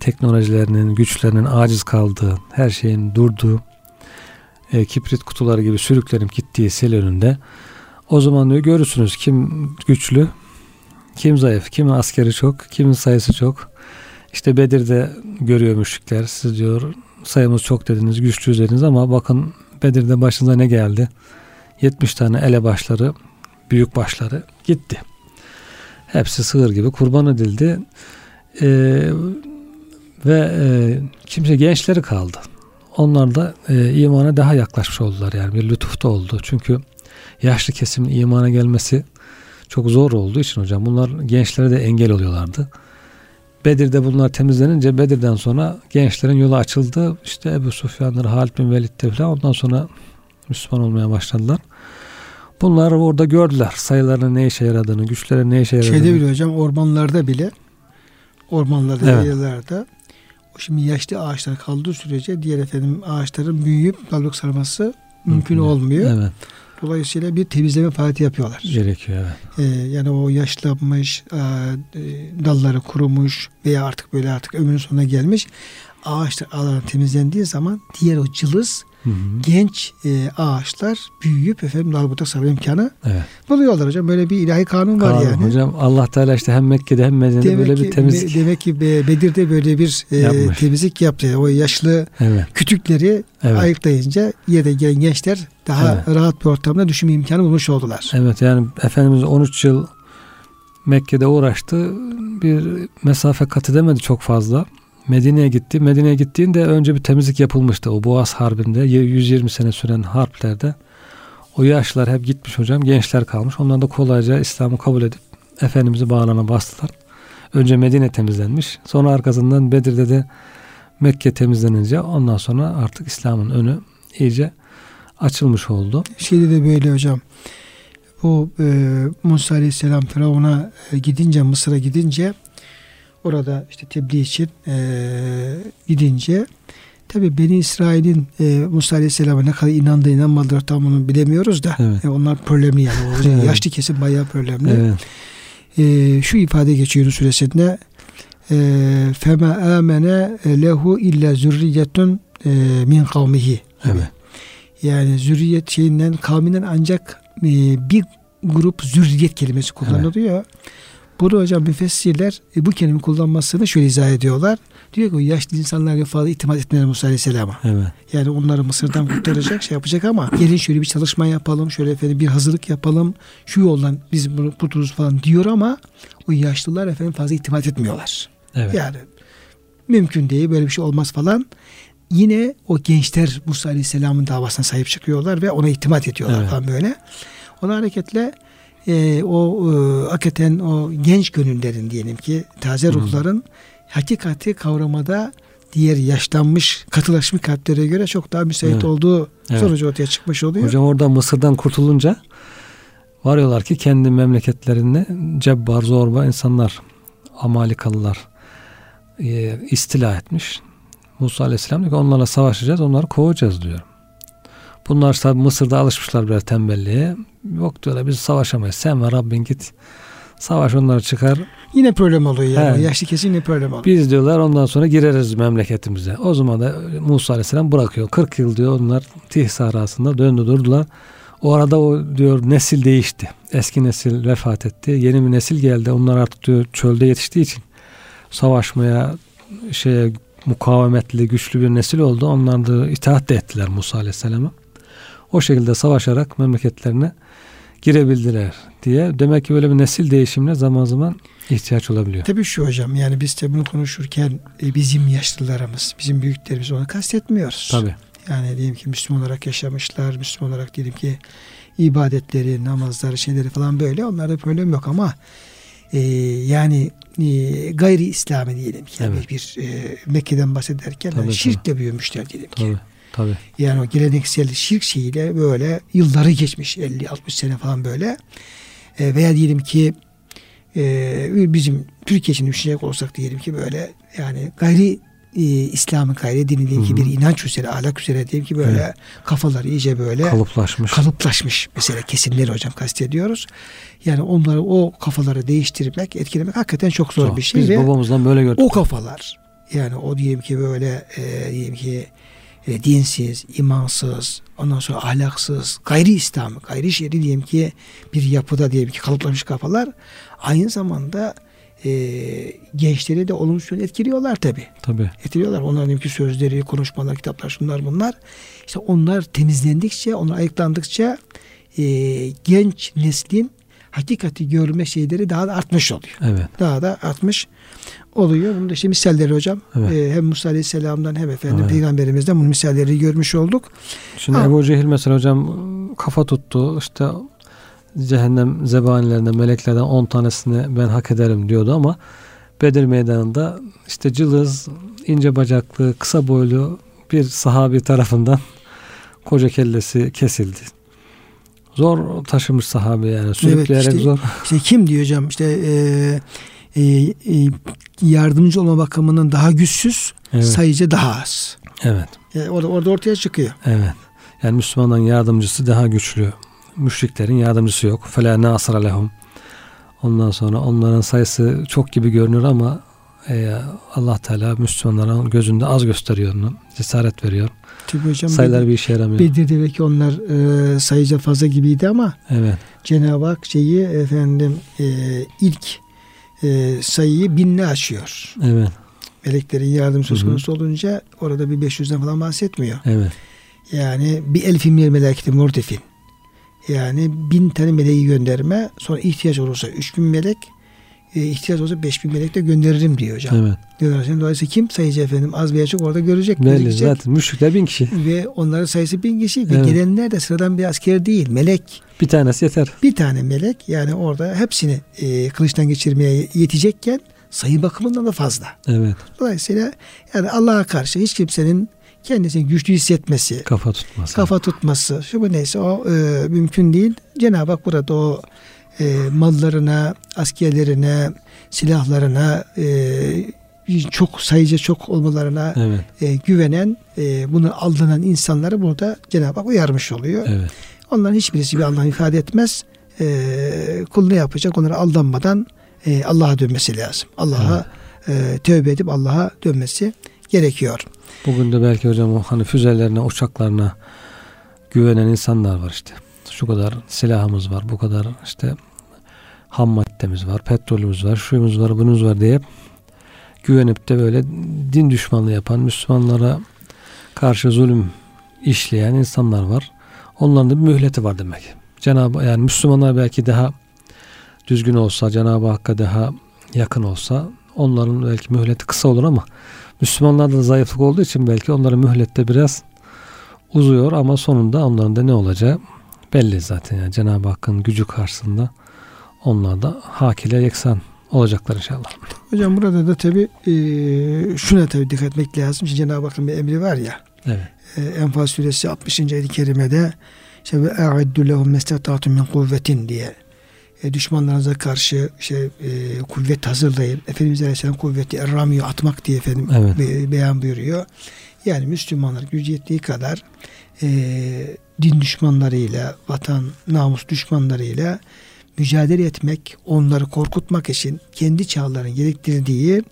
teknolojilerinin, güçlerinin aciz kaldığı, her şeyin durduğu, e, kibrit kutuları gibi sürüklenip gittiği sel önünde o zaman diyor görürsünüz kim güçlü, kim zayıf, kimin askeri çok, kimin sayısı çok. İşte Bedir'de görüyor müşrikler. Siz diyor sayımız çok dediniz, güçlüyüz dediniz ama bakın Bedir'de başınıza ne geldi? 70 tane elebaşları, büyük başları gitti. Hepsi sığır gibi kurban edildi. Ee, ve e, kimse gençleri kaldı. Onlar da e, imana daha yaklaşmış oldular yani bir lütufta oldu. Çünkü yaşlı kesimin imana gelmesi çok zor olduğu için hocam bunlar gençlere de engel oluyorlardı. Bedir'de bunlar temizlenince Bedir'den sonra gençlerin yolu açıldı. İşte Ebu Sufyan'dır, Halid bin Velid'dir falan ondan sonra Müslüman olmaya başladılar. Bunlar orada gördüler sayılarının ne işe yaradığını, güçlerin ne işe yaradığını. Şeyde bile hocam ormanlarda bile ormanlarda, evet. yerlerde şimdi yaşlı ağaçlar kaldığı sürece diğer efendim ağaçların büyüyüp dallık sarması mümkün, mümkün olmuyor. Evet. Dolayısıyla bir temizleme faaliyeti yapıyorlar. Gerekiyor evet. Ee, yani o yaşlanmış, e, dalları kurumuş veya artık böyle artık ömrün sonuna gelmiş ağaçlar ağların temizlendiği zaman diğer o cılız Hı hı. genç e, ağaçlar büyüyüp efendim dal budak sarma imkanı evet. buluyorlar hocam. Böyle bir ilahi kanun, kanun var yani. Hocam Allah Teala işte hem Mekke'de hem Medine'de demek böyle ki, bir temizlik. demek ki Bedir'de böyle bir e, temizlik yaptı. O yaşlı evet. kütükleri evet. ayıklayınca yerde gelen gençler daha evet. rahat bir ortamda düşünme imkanı bulmuş oldular. Evet yani Efendimiz 13 yıl Mekke'de uğraştı. Bir mesafe kat edemedi çok fazla. Medine'ye gitti. Medine'ye gittiğinde önce bir temizlik yapılmıştı. O Boğaz Harbi'nde 120 sene süren harplerde o yaşlılar hep gitmiş hocam. Gençler kalmış. Onlar da kolayca İslam'ı kabul edip Efendimiz'i bağlana bastılar. Önce Medine temizlenmiş. Sonra arkasından Bedir'de de Mekke temizlenince ondan sonra artık İslam'ın önü iyice açılmış oldu. Şeyde de böyle hocam. Bu e, Musa Aleyhisselam Firavun'a e, gidince Mısır'a gidince orada işte tebliğ için e, gidince tabi Beni İsrail'in e, Musa Aleyhisselam'a ne kadar inandığı inanmadığı tam onu bilemiyoruz da evet. e, onlar problemli yani. Evet. Yaşlı kesim bayağı problemli. Evet. E, şu ifade geçiyor süresinde e, fema amene lehu illa zürriyetun e, min kavmihi. Evet. Yani zürriyet şeyinden kavminden ancak e, bir grup zürriyet kelimesi kullanılıyor. Evet. Burada hocam müfessirler e, bu kelime kullanmasını şöyle izah ediyorlar. Diyor ki yaşlı insanlara fazla itimat etmeler Musa Aleyhisselam'a. Evet. Yani onları Mısır'dan kurtaracak şey yapacak ama gelin şöyle bir çalışma yapalım. Şöyle efendim bir hazırlık yapalım. Şu yoldan biz bunu kurtuluruz falan diyor ama o yaşlılar efendim fazla itimat etmiyorlar. Evet. Yani mümkün değil böyle bir şey olmaz falan. Yine o gençler Musa Aleyhisselam'ın davasına sahip çıkıyorlar ve ona itimat ediyorlar Evet. falan böyle. Ona hareketle e, o e, hakikaten o genç gönüllerin diyelim ki taze ruhların hakikati kavramada diğer yaşlanmış, katılaşmış kalplere göre çok daha müsait Evet. olduğu Evet. sonucu ortaya çıkmış oluyor. Hocam orada Mısır'dan kurtulunca varıyorlar ki kendi memleketlerinde cebbar, zorba insanlar, Amalikalılar e, istila etmiş. Musa Aleyhisselam diyor ki onlarla savaşacağız, onları kovacağız diyor. Bunlar tabi Mısır'da alışmışlar biraz tembelliğe. Yok diyorlar biz savaşamayız. Sen ve Rabbin git. Savaş onları çıkar. Yine problem oluyor yani. Evet. Yaşlı kesin yine problem oluyor. Biz diyorlar ondan sonra gireriz memleketimize. O zaman da Musa Aleyhisselam bırakıyor. 40 yıl diyor onlar Tih sahrasında döndü durdular. O arada o diyor nesil değişti. Eski nesil vefat etti. Yeni bir nesil geldi. Onlar artık diyor çölde yetiştiği için savaşmaya şeye mukavemetli güçlü bir nesil oldu. Onlar da itaat de ettiler Musa Aleyhisselam'a. O şekilde savaşarak memleketlerine girebildiler diye. Demek ki böyle bir nesil değişimine zaman zaman ihtiyaç olabiliyor. Tabii şu hocam yani biz de bunu konuşurken e, bizim yaşlılarımız, bizim büyüklerimiz onu kastetmiyoruz. Tabii. Yani diyelim ki Müslüman olarak yaşamışlar, Müslüman olarak diyelim ki ibadetleri, namazları, şeyleri falan böyle. Onlarda problem yok ama e, yani e, gayri İslami diyelim ki yani Evet. bir e, Mekke'den bahsederken Tabii, yani tabii. şirkle büyümüşler diyelim ki. Tabii. Tabii. Yani o geleneksel şirk şeyiyle böyle yılları geçmiş 50-60 sene falan böyle. E, veya diyelim ki e, bizim Türkiye için düşünecek olsak diyelim ki böyle yani gayri e, İslam'ı gayri dini diyelim ki bir inanç üzere, ahlak üzere diyelim ki böyle Evet. kafaları iyice böyle Kalıplaşmış. kalıplaşmış mesela kesimleri hocam kastediyoruz. Yani onları o kafaları değiştirmek, etkilemek hakikaten çok zor Zor. bir şey Biz ve babamızdan böyle gördük. o kafalar yani o diyelim ki böyle e, diyelim ki e, dinsiz, imansız, ondan sonra ahlaksız, gayri İslam, gayri şer'i diyelim ki bir yapıda diyelim ki kalıplaşmış kafalar aynı zamanda e, gençleri de olumsuz yönde etkiliyorlar tabi. Tabii. Etkiliyorlar. Onların diyelim ki sözleri, konuşmalar, kitaplar şunlar bunlar. İşte onlar temizlendikçe, onlar ayıklandıkça e, genç neslin hakikati görme şeyleri daha da artmış oluyor Evet. daha da artmış oluyor. Bunun da işte misalleri hocam. Evet. Ee, hem Musa Aleyhisselam'dan hem efendim Evet. Peygamberimizden bunun misalleri görmüş olduk. Şimdi Ha. Ebu Cehil mesela hocam kafa tuttu. İşte cehennem zebanilerinden, meleklerden 10 tanesini ben hak ederim diyordu ama Bedir meydanında işte cılız, ince bacaklı, kısa boylu bir sahabi tarafından koca kellesi kesildi. Zor taşımış sahabe yani. Sürükleyerek işte- zor. İşte kim diyor hocam işte e, e, e, yardımcı olma bakımından daha güçsüz, Evet. sayıca daha az. Evet. Yani orada, orada ortaya çıkıyor. Evet. Yani Müslümanların yardımcısı daha güçlü. Müşriklerin yardımcısı yok. Fela nasra lehum. Ondan sonra onların sayısı çok gibi görünür ama e, Allah Teala Müslümanların gözünde az gösteriyor onu. Cesaret veriyor. Tabii hocam Sayılar Bedir- bir işe yaramıyor. Bedir'de belki onlar e, sayıca fazla gibiydi ama Evet. Cenab-ı Hak şeyi efendim e, ilk e, sayıyı binle aşıyor. Evet. meleklerin yardım söz konusu olunca orada bir 500'den falan bahsetmiyor. Evet. Yani bir elfin bir melekti murdifin. Yani bin tane meleği gönderme sonra ihtiyaç olursa 3000 melek e, ihtiyaç olursa 5000 melek de gönderirim diyor hocam. Evet. Diyorlar. Dolayısıyla kim sayıcı efendim az veya çok orada görecek. Belli zaten. Müşrikler bin kişi. Ve onların sayısı bin kişi ve Evet. gelenler de sıradan bir asker değil. Melek. Bir tanesi yeter. Bir tane melek yani orada hepsini e, kılıçtan geçirmeye yetecekken sayı bakımından da fazla. Evet. Dolayısıyla yani Allah'a karşı hiç kimsenin kendisini güçlü hissetmesi, Kafa tutması. kafa tutması, şu bu neyse o e, mümkün değil. Cenab-ı Hak burada o e, mallarına, askerlerine, silahlarına e, çok sayıca çok olmalarına Evet. e, güvenen, e, bunu aldanan insanları burada Cenab-ı Hak uyarmış oluyor. Evet. Onların hiçbirisi bir anlam ifade etmez. E, kul ne yapacak? Onlara aldanmadan e, Allah'a dönmesi lazım. Allah'a e, tövbe edip Allah'a dönmesi gerekiyor. Bugün de belki hocam o hani füzelerine, uçaklarına güvenen insanlar var işte. Şu kadar silahımız var, bu kadar işte ham madde maddemiz var, petrolümüz var, şuyumuz var, bunumuz var diye güvenip de böyle din düşmanlığı yapan, Müslümanlara karşı zulüm işleyen insanlar var. Onların da bir mühleti var demek. Cenab-ı yani Müslümanlar belki daha düzgün olsa, Cenab-ı Hakk'a daha yakın olsa onların belki mühleti kısa olur ama Müslümanlarda da zayıflık olduğu için belki onların mühlette biraz uzuyor ama sonunda onların da ne olacağı belli zaten. Yani Cenab-ı Hakk'ın gücü karşısında onlar da hak ile yeksan olacaklar inşallah. Hocam burada da tabi e, şuna tabi dikkat etmek lazım. Şimdi Cenab-ı Hakk'ın bir emri var ya. Evet. E, Enfal suresi 60. ayet-i kerimede işte ve e'addu lehum mestata'tum min kuvvetin diye e, düşmanlarınıza karşı şey e, kuvvet hazırlayın. Efendimiz Aleyhisselam kuvveti erramiyo atmak diye efendim Evet. be- beyan buyuruyor. Yani Müslümanlar gücü yettiği kadar e, din düşmanlarıyla, vatan, namus düşmanlarıyla mücadele etmek, onları korkutmak için kendi çağların gerektirdiği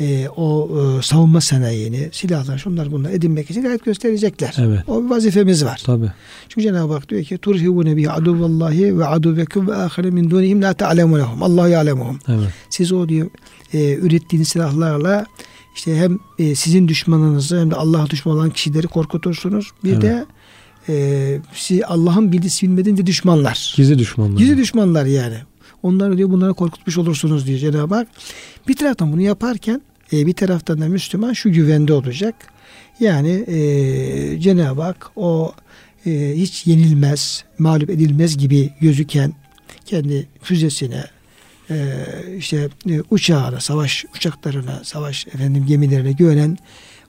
e, o e, savunma sanayini, silahlar, şunlar bunlar edinmek için gayret gösterecekler. Evet. O bir vazifemiz var. Tabi. Çünkü Cenab-ı Hak diyor ki turhibune bi aduvallahi ve aduvekum ve ahire min dunihim la ta'lemunehum. Allah ya'lemuhum. Evet. Siz o diyor e, ürettiğiniz silahlarla işte hem e, sizin düşmanınızı hem de Allah düşmanı olan kişileri korkutursunuz. Bir Evet. de e, siz Allah'ın bildiği bilmediğince düşmanlar. Gizli düşmanlar. Gizli düşmanlar yani. Onları diyor bunları korkutmuş olursunuz diyor Cenab-ı Hak. Bir taraftan bunu yaparken e, bir taraftan da Müslüman şu güvende olacak. Yani e, Cenab-ı Hak o e, hiç yenilmez, mağlup edilmez gibi gözüken kendi füzesine, e, işte e, uçağına, savaş uçaklarına, savaş efendim gemilerine güvenen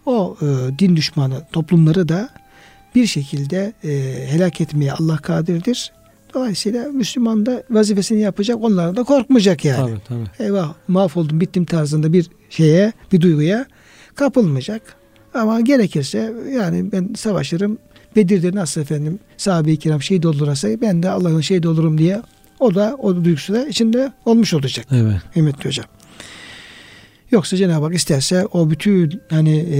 o e, din düşmanı toplumları da bir şekilde e, helak etmeye Allah kadirdir. Dolayısıyla Müslüman da vazifesini yapacak, onlardan da korkmayacak yani. Tabii tabii. Eyvah mahvoldum bittim tarzında bir şeye, bir duyguya kapılmayacak. Ama gerekirse yani ben savaşırım. Bedir'de nasıl efendim sahabe-i kiram şehit olursa ben de Allah'ın şehit olurum diye o da o duygusu da içinde olmuş olacak. Evet. Kıymetli hocam. Yoksa Cenab-ı Hak isterse o bütün hani e,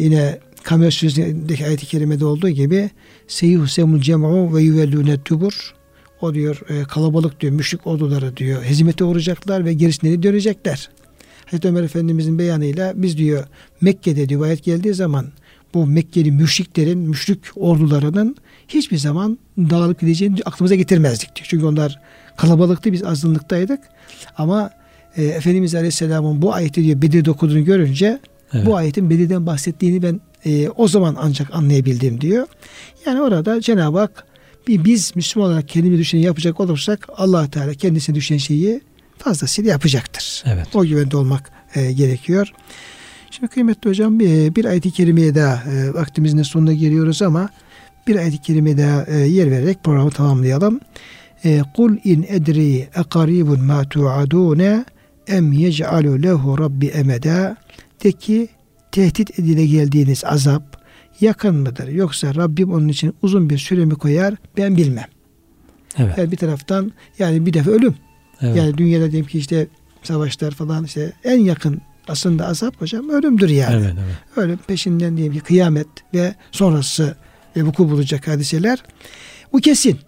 yine Kamer Suresi'ndeki ayet-i kerimede olduğu gibi Seyyuhsemul cem'u ve yüvellûne tubur o diyor e, kalabalık diyor müşrik orduları diyor hezimete uğrayacaklar ve gerisini dönecekler. Hazreti Ömer Efendimizin beyanıyla biz diyor Mekke'de diyor ayet geldiği zaman bu Mekkeli müşriklerin, müşrik ordularının hiçbir zaman dağılıp gideceğini aklımıza getirmezdik diyor. Çünkü onlar kalabalıktı biz azınlıktaydık. Ama e, Efendimiz Aleyhisselam'ın bu ayeti diyor Bedir'de okuduğunu görünce Evet. bu ayetin Bedir'den bahsettiğini ben e, o zaman ancak anlayabildim diyor. Yani orada Cenab-ı Hak bir biz Müslüman olarak kendimize düşeni yapacak olursak allah Teala kendisine düşen şeyi fazlasıyla yapacaktır. Evet. O güvende olmak e, gerekiyor. Şimdi kıymetli hocam bir, bir ayet-i kerimeye daha e, vaktimizin sonuna geliyoruz ama bir ayet-i kerimeye daha e, yer vererek programı tamamlayalım. E, Kul in edri ekaribun ma tu'adune em yec'alu lehu rabbi emeda de ki tehdit edile geldiğiniz azap yakın mıdır? Yoksa Rabbim onun için uzun bir süre mi koyar? Ben bilmem. Evet. Yani bir taraftan yani bir defa ölüm. Evet. Yani dünyada diyelim ki işte savaşlar falan işte en yakın aslında azap hocam ölümdür yani. evet. Evet. Ölüm peşinden diyelim ki kıyamet ve sonrası e, vuku bulacak hadiseler. Bu kesin.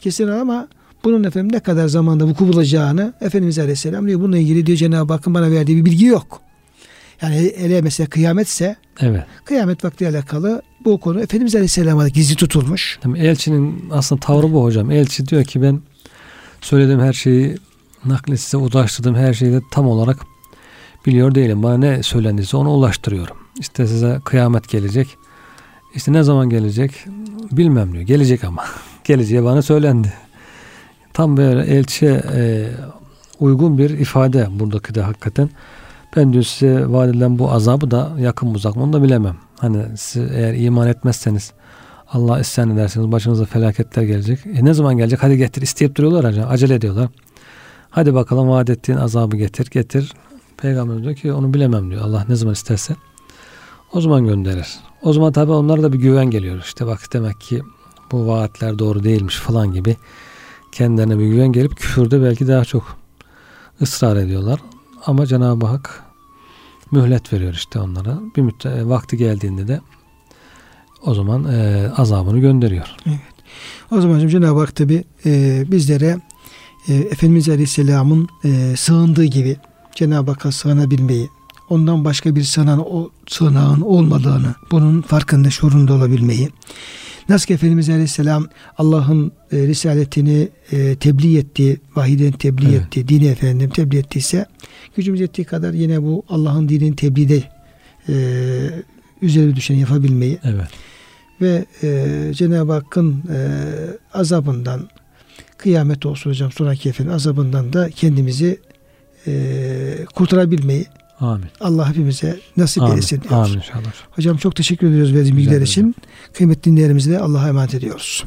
Kesin ama bunun efendim ne kadar zamanda vuku bulacağını Efendimiz Aleyhisselam diyor. Bununla ilgili diyor Cenab-ı Hakk'ın bana verdiği bir bilgi yok. Yani hele mesela kıyametse Evet. kıyamet vakti alakalı bu konu Efendimiz Aleyhisselam'a gizli tutulmuş. Tabii elçinin aslında tavrı bu hocam. Elçi diyor ki ben söylediğim her şeyi nakli size ulaştırdığım her şeyi de tam olarak biliyor değilim. Bana ne söylendiyse onu ulaştırıyorum. İşte size kıyamet gelecek. İşte ne zaman gelecek bilmem diyor. Gelecek ama. Geleceği bana söylendi. Tam böyle elçiye e, uygun bir ifade buradaki de hakikaten. Ben diyor size vaat edilen bu azabı da yakın uzak mı onu da bilemem. Hani siz eğer iman etmezseniz Allah isyan ederseniz başınıza felaketler gelecek. E ne zaman gelecek? Hadi getir. İsteyip duruyorlar acele, acele ediyorlar. Hadi bakalım vaat ettiğin azabı getir. Getir. Peygamber diyor ki onu bilemem diyor. Allah ne zaman isterse o zaman gönderir. O zaman tabi onlara da bir güven geliyor. İşte bak demek ki bu vaatler doğru değilmiş falan gibi kendilerine bir güven gelip küfürde belki daha çok ısrar ediyorlar. Ama Cenab-ı Hak mühlet veriyor işte onlara. Bir müddet vakti geldiğinde de o zaman e, azabını gönderiyor. O zaman Cenab-ı Hak tabi e, bizlere e, Efendimiz Aleyhisselam'ın e, sığındığı gibi Cenab-ı Hakk'a sığınabilmeyi, ondan başka bir sığınan, o sığınağın olmadığını, bunun farkında, şuurunda olabilmeyi, nasıl ki Efendimiz Aleyhisselam Allah'ın e, risaletini e, tebliğ etti, vahiden tebliğ Evet. etti, dini efendim tebliğ ettiyse, gücümüz yettiği kadar yine bu Allah'ın dininin tebliğde e, üzerine düşeni yapabilmeyi Evet. ve e, Cenab-ı Hakk'ın e, azabından kıyamet olsun hocam sonraki efendim azabından da kendimizi e, kurtarabilmeyi Amin. Allah hepimize nasip Amin. eylesin diyoruz. Amin inşallah. Hocam çok teşekkür ediyoruz verdiğiniz bilgiler için. Kıymetli dinleyenlerimizi de Allah'a emanet ediyoruz.